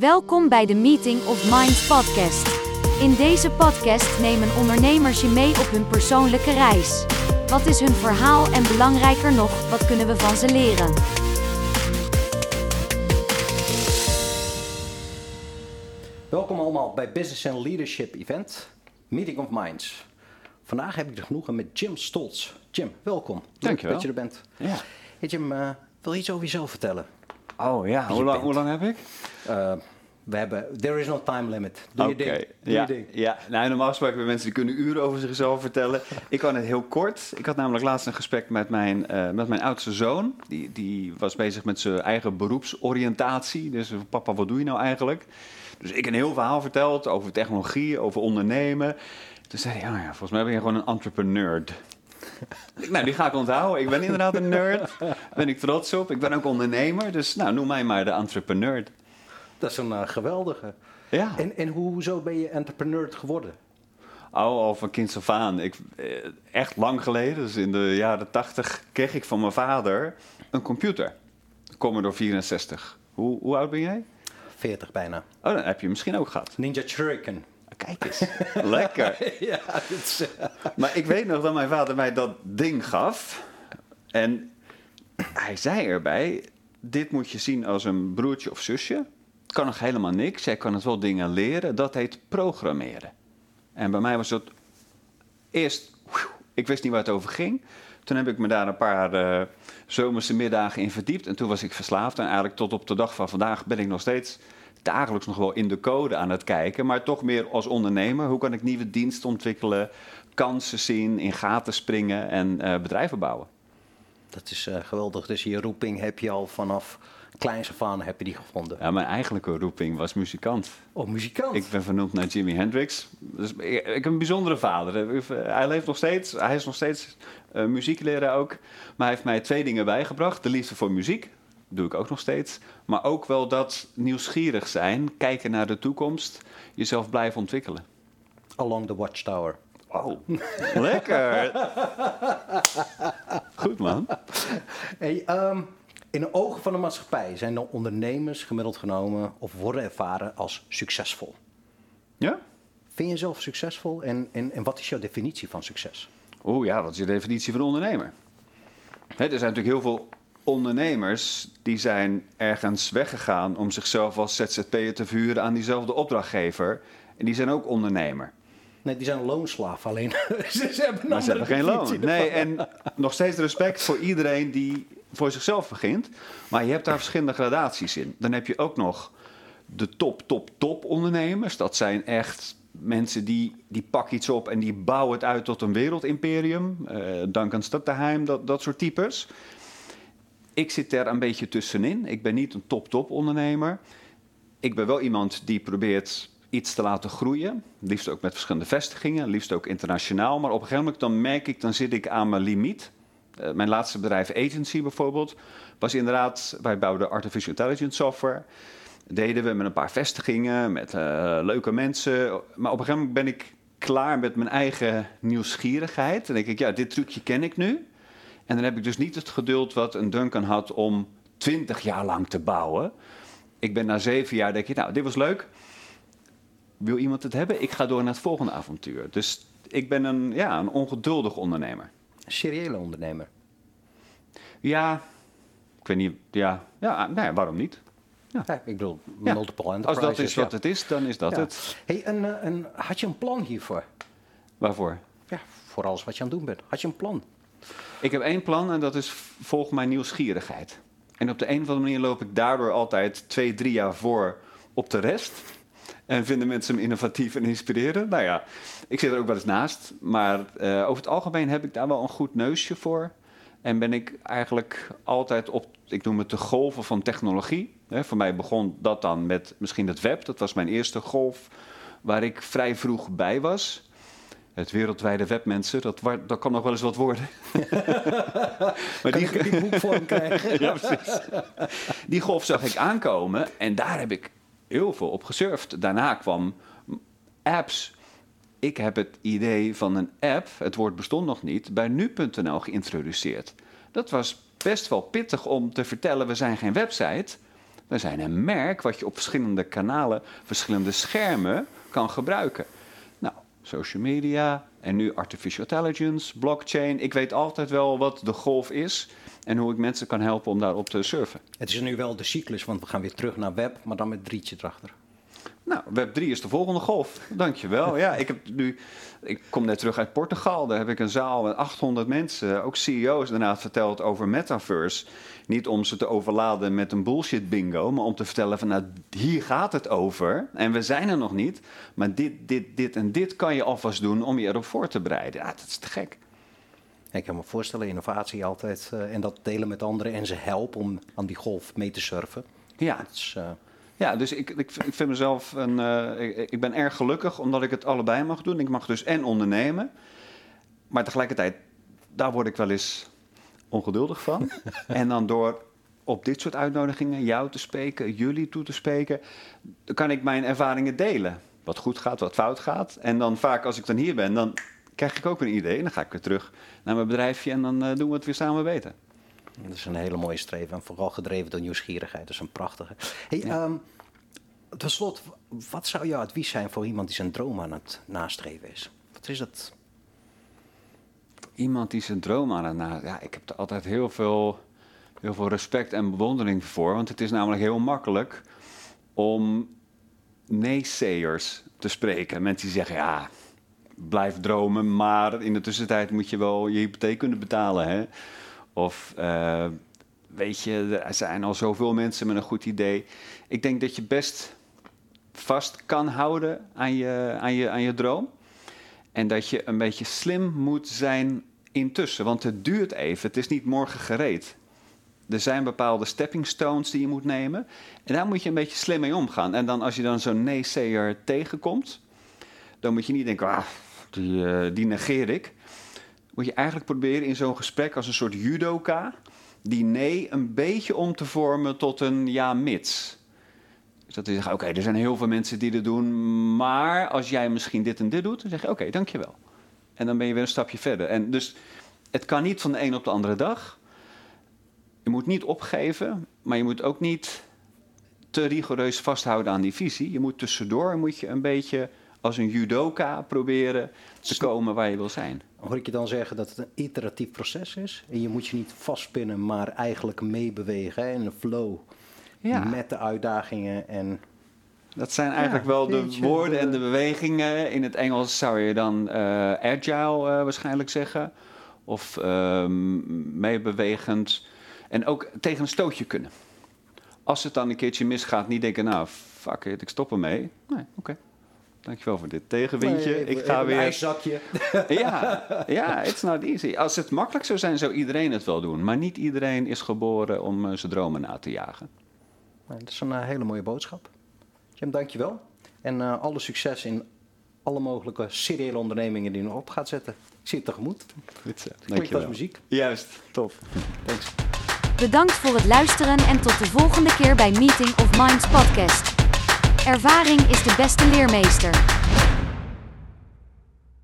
Welkom bij de Meeting of Minds podcast. In deze podcast nemen ondernemers je mee op hun persoonlijke reis. Wat is hun verhaal en belangrijker nog, wat kunnen we van ze leren? Welkom allemaal bij Business and Leadership Event, Meeting of Minds. Vandaag heb ik de genoegen met Jim Stolz. Jim, welkom. Leuk Dankjewel. dat je er bent. Ja. Hey Jim, eh, wil je iets over jezelf vertellen? Oh ja, hoe lang, hoe lang heb ik? Eh, we hebben, there is no time limit. Doe je ding. Doe ja, je ding. ja. Nou, normaal gesproken hebben mensen die kunnen uren over zichzelf vertellen. ik kan het heel kort. Ik had namelijk laatst een gesprek met mijn, eh, met mijn oudste zoon. Die, die was bezig met zijn eigen beroepsoriëntatie. Dus papa, wat doe je nou eigenlijk? Dus ik een heel verhaal verteld over technologie, over ondernemen. Toen zei hij, ja, ja, volgens mij ben je gewoon een entrepreneur. Nou, die ga ik onthouden. Ik ben inderdaad een nerd. Ben ik trots op. Ik ben ook ondernemer. Dus nou, noem mij maar de entrepreneur. Dat is een eh, geweldige. Ja. En, en hoezo ben je entrepreneur geworden? Oh, al van kinds af aan. Ik, eh, echt lang geleden, dus in de jaren tachtig, kreeg ik van mijn vader een computer. Commodore 64. Hoe, hoe oud ben jij? 40 bijna. Oh, dan heb je misschien ook gehad. Ninja Shuriken. Kijk eens. Lekker. ja, is, eh, Maar ik weet nog dat mijn vader mij dat ding gaf. En hij zei erbij: Dit moet je zien als een broertje of zusje. Kan nog helemaal niks. Jij kan het wel dingen leren. Dat heet programmeren. En bij mij was het eerst. Ik wist niet waar het over ging. Toen heb ik me daar een paar eh, zomerse middagen in verdiept. En toen was ik verslaafd. En eigenlijk tot op de dag van vandaag ben ik nog steeds dagelijks nog wel in de code aan het kijken. Maar toch meer als ondernemer. Hoe kan ik nieuwe diensten ontwikkelen? Kansen zien, in gaten springen en eh, bedrijven bouwen. dat is eh, geweldig. Dus je roeping heb je al vanaf kleins af aan heb je die gevonden. Ja, mijn eigenlijke roeping was muzikant. Oh, muzikant. Ik ben vernoemd naar Jimi Hendrix. Dus ik, ik heb een bijzondere vader. Hij leeft nog steeds. Hij is nog steeds eh, muziekleraar ook. Maar hij heeft mij twee dingen bijgebracht. De liefde voor muziek. Doe ik ook nog steeds. Maar ook wel dat nieuwsgierig zijn. Kijken naar de toekomst. Jezelf blijven ontwikkelen. Along the Watchtower. Oh, lekker. Goed man. Hey, ehm, in de ogen van de maatschappij zijn de ondernemers gemiddeld genomen of worden ervaren als succesvol. Ja? Vind je jezelf succesvol en, en, en wat is jouw definitie van succes? Oeh ja, wat is je definitie van ondernemer? Er zijn natuurlijk heel veel ondernemers die zijn ergens weggegaan om zichzelf als ZZP'er te verhuren aan diezelfde opdrachtgever. En die zijn ook ondernemer. Nee, die zijn loonslaaf, alleen ze, hebben Maar ze hebben geen loon. Nee, en nog steeds respect voor iedereen die voor zichzelf begint. Maar je hebt daar verschillende gradaties in. Dan heb je ook nog de top, top, top ondernemers. Dat zijn echt mensen die, die pakken iets op en die bouwen het uit tot een wereldimperium. Eh Duncan Stutterheim, dat, dat soort types. Ik zit er een beetje tussenin. Ik ben niet een top-top ondernemer. Ik ben wel iemand die probeert iets te laten groeien. Liefst ook met verschillende vestigingen, liefst ook internationaal. Maar op een gegeven moment dan merk ik, dan zit ik aan mijn limiet. Eh, mijn laatste bedrijf, Agency bijvoorbeeld, was inderdaad, wij bouwden artificial intelligence software. Deden we met een paar vestigingen, met eh, leuke mensen. Maar op een gegeven moment ben ik klaar met mijn eigen nieuwsgierigheid. Dan denk ik, ja, dit trucje ken ik nu. En dan heb ik dus niet het geduld wat een Duncan had om twintig jaar lang te bouwen. Ik ben na zeven jaar, denk ik, nou, dit was leuk. Wil iemand het hebben? Ik ga door naar het volgende avontuur. Dus ik ben een, ja, een ongeduldig ondernemer. Seriële ondernemer. Ja, ik weet niet, ja, ja nou ja, waarom niet? Ja, ik bedoel, Ja. multiple Als enterprises. dat is wat het is, dan is dat het. Hey, en, eh, en had je een plan hiervoor? Waarvoor? Ja, voor alles wat je aan het doen bent. Had je een plan? Ik heb één plan en dat is volg mijn nieuwsgierigheid. En op de een of andere manier loop ik daardoor altijd twee, drie jaar voor op de rest. En vinden mensen hem innovatief en inspirerend? Nou ja, ik zit er ook wel eens naast. Maar eh, over het algemeen heb ik daar wel een goed neusje voor. En ben ik eigenlijk altijd op, ik noem het de golven van technologie. Hè, voor mij begon dat dan met misschien het web. Dat was mijn eerste golf waar ik vrij vroeg bij was. Het wereldwijde web, mensen, dat, dat kan nog wel eens wat worden. maar Kan ik die boekvorm krijgen? ja, precies. Die golf zag ik aankomen en daar heb ik heel veel op gesurfd. Daarna kwam apps. Ik heb het idee van een app, het woord bestond nog niet, bij nu.nl geïntroduceerd. Dat was best wel pittig om te vertellen, we zijn geen website. We zijn een merk wat je op verschillende kanalen, verschillende schermen kan gebruiken. Nou, social media en nu artificial intelligence, blockchain. Ik weet altijd wel wat de golf is en hoe ik mensen kan helpen om daarop te surfen. Het is nu wel de cyclus, want we gaan weer terug naar web, maar dan met drietje erachter. Nou, Web 3 is de volgende golf. Dankjewel. Ja, ik, heb nu, ik kom net terug uit Portugal. Daar heb ik een zaal met 800 mensen, ook CEO's daarna verteld over metaverse. Niet om ze te overladen met een bullshit bingo, maar om te vertellen van nou, hier gaat het over. En we zijn er nog niet, maar dit, dit, dit en dit kan je alvast doen om je erop voor te bereiden. Ja, dat is te gek. Ik kan me voorstellen, innovatie altijd uh, en dat delen met anderen en ze helpen om aan die golf mee te surfen. Ja. Is, uh, ja, dus ik, ik, ik vind mezelf een. Uh, ik, ik, ben erg gelukkig omdat ik het allebei mag doen. Ik mag dus en ondernemen, maar tegelijkertijd, daar word ik wel eens ongeduldig van. en dan door op dit soort uitnodigingen jou te spreken, jullie toe te spreken, kan ik mijn ervaringen delen. Wat goed gaat, wat fout gaat. En dan vaak als ik dan hier ben, dan krijg ik ook een idee. En dan ga ik weer terug naar mijn bedrijfje en dan uh, doen we het weer samen beter. Dat is een hele mooie streven en vooral gedreven door nieuwsgierigheid. Dat is een prachtige. Hey, ja. um, tot slot, wat zou jouw advies zijn voor iemand die zijn droom aan het nastreven is? Wat is het? Iemand die zijn droom aan het nastreven Ja, ik heb er altijd heel veel, heel veel respect en bewondering voor. Want het is namelijk heel makkelijk om naysayers te spreken. Mensen die zeggen, ja, blijf dromen, maar in de tussentijd moet je wel je hypotheek kunnen betalen. Hè? Of uh, weet je, er zijn al zoveel mensen met een goed idee. Ik denk dat je best vast kan houden aan je, aan je, aan je droom. En dat je een beetje slim moet zijn intussen. Want het duurt even. Het is niet morgen gereed. Er zijn bepaalde stepping stones die je moet nemen. En daar moet je een beetje slim mee omgaan. En dan als je dan zo'n nee-sayer tegenkomt, dan moet je niet denken, ah, die, uh, die negeer ik. Moet je eigenlijk proberen in zo'n gesprek als een soort judoka, die nee een beetje om te vormen tot een ja mits. Dus dat je zegt, oké, okay, er zijn heel veel mensen die dit doen, maar als jij misschien dit en dit doet, dan zeg je, oké, okay, dankjewel. En dan ben je weer een stapje verder. En dus het kan niet van de een op de andere dag. Je moet niet opgeven, maar je moet ook niet te rigoureus vasthouden aan die visie. Je moet tussendoor moet je een beetje als een judoka proberen te komen waar je wil zijn. Hoor ik je dan zeggen dat het een iteratief proces is? En je moet je niet vastpinnen, maar eigenlijk meebewegen hè, in een flow ja. met de uitdagingen en... Dat zijn eigenlijk ja, wel de woorden de... en de bewegingen. In het Engels zou je dan uh, agile uh, waarschijnlijk zeggen. Of uh, meebewegend. En ook tegen een stootje kunnen. Als het dan een keertje misgaat, niet denken, nou, fuck it, ik stop ermee. Nee, oké. Okay. Dankjewel voor dit tegenwindje. Nee, ik ga weer. Een zakje. ja, ja, it's not easy. Als het makkelijk zou zijn, zou iedereen het wel doen. Maar niet iedereen is geboren om uh, zijn dromen na te jagen. Dat is een uh, hele mooie boodschap. Jim, dankjewel. En uh, alle succes in alle mogelijke seriële ondernemingen die je nog op gaat zetten. Ik zie het tegemoet. Goed zo. Klinkt als muziek. Juist, tof. Thanks. Bedankt voor het luisteren en tot de volgende keer bij Meeting of Minds podcast. Ervaring is de beste leermeester.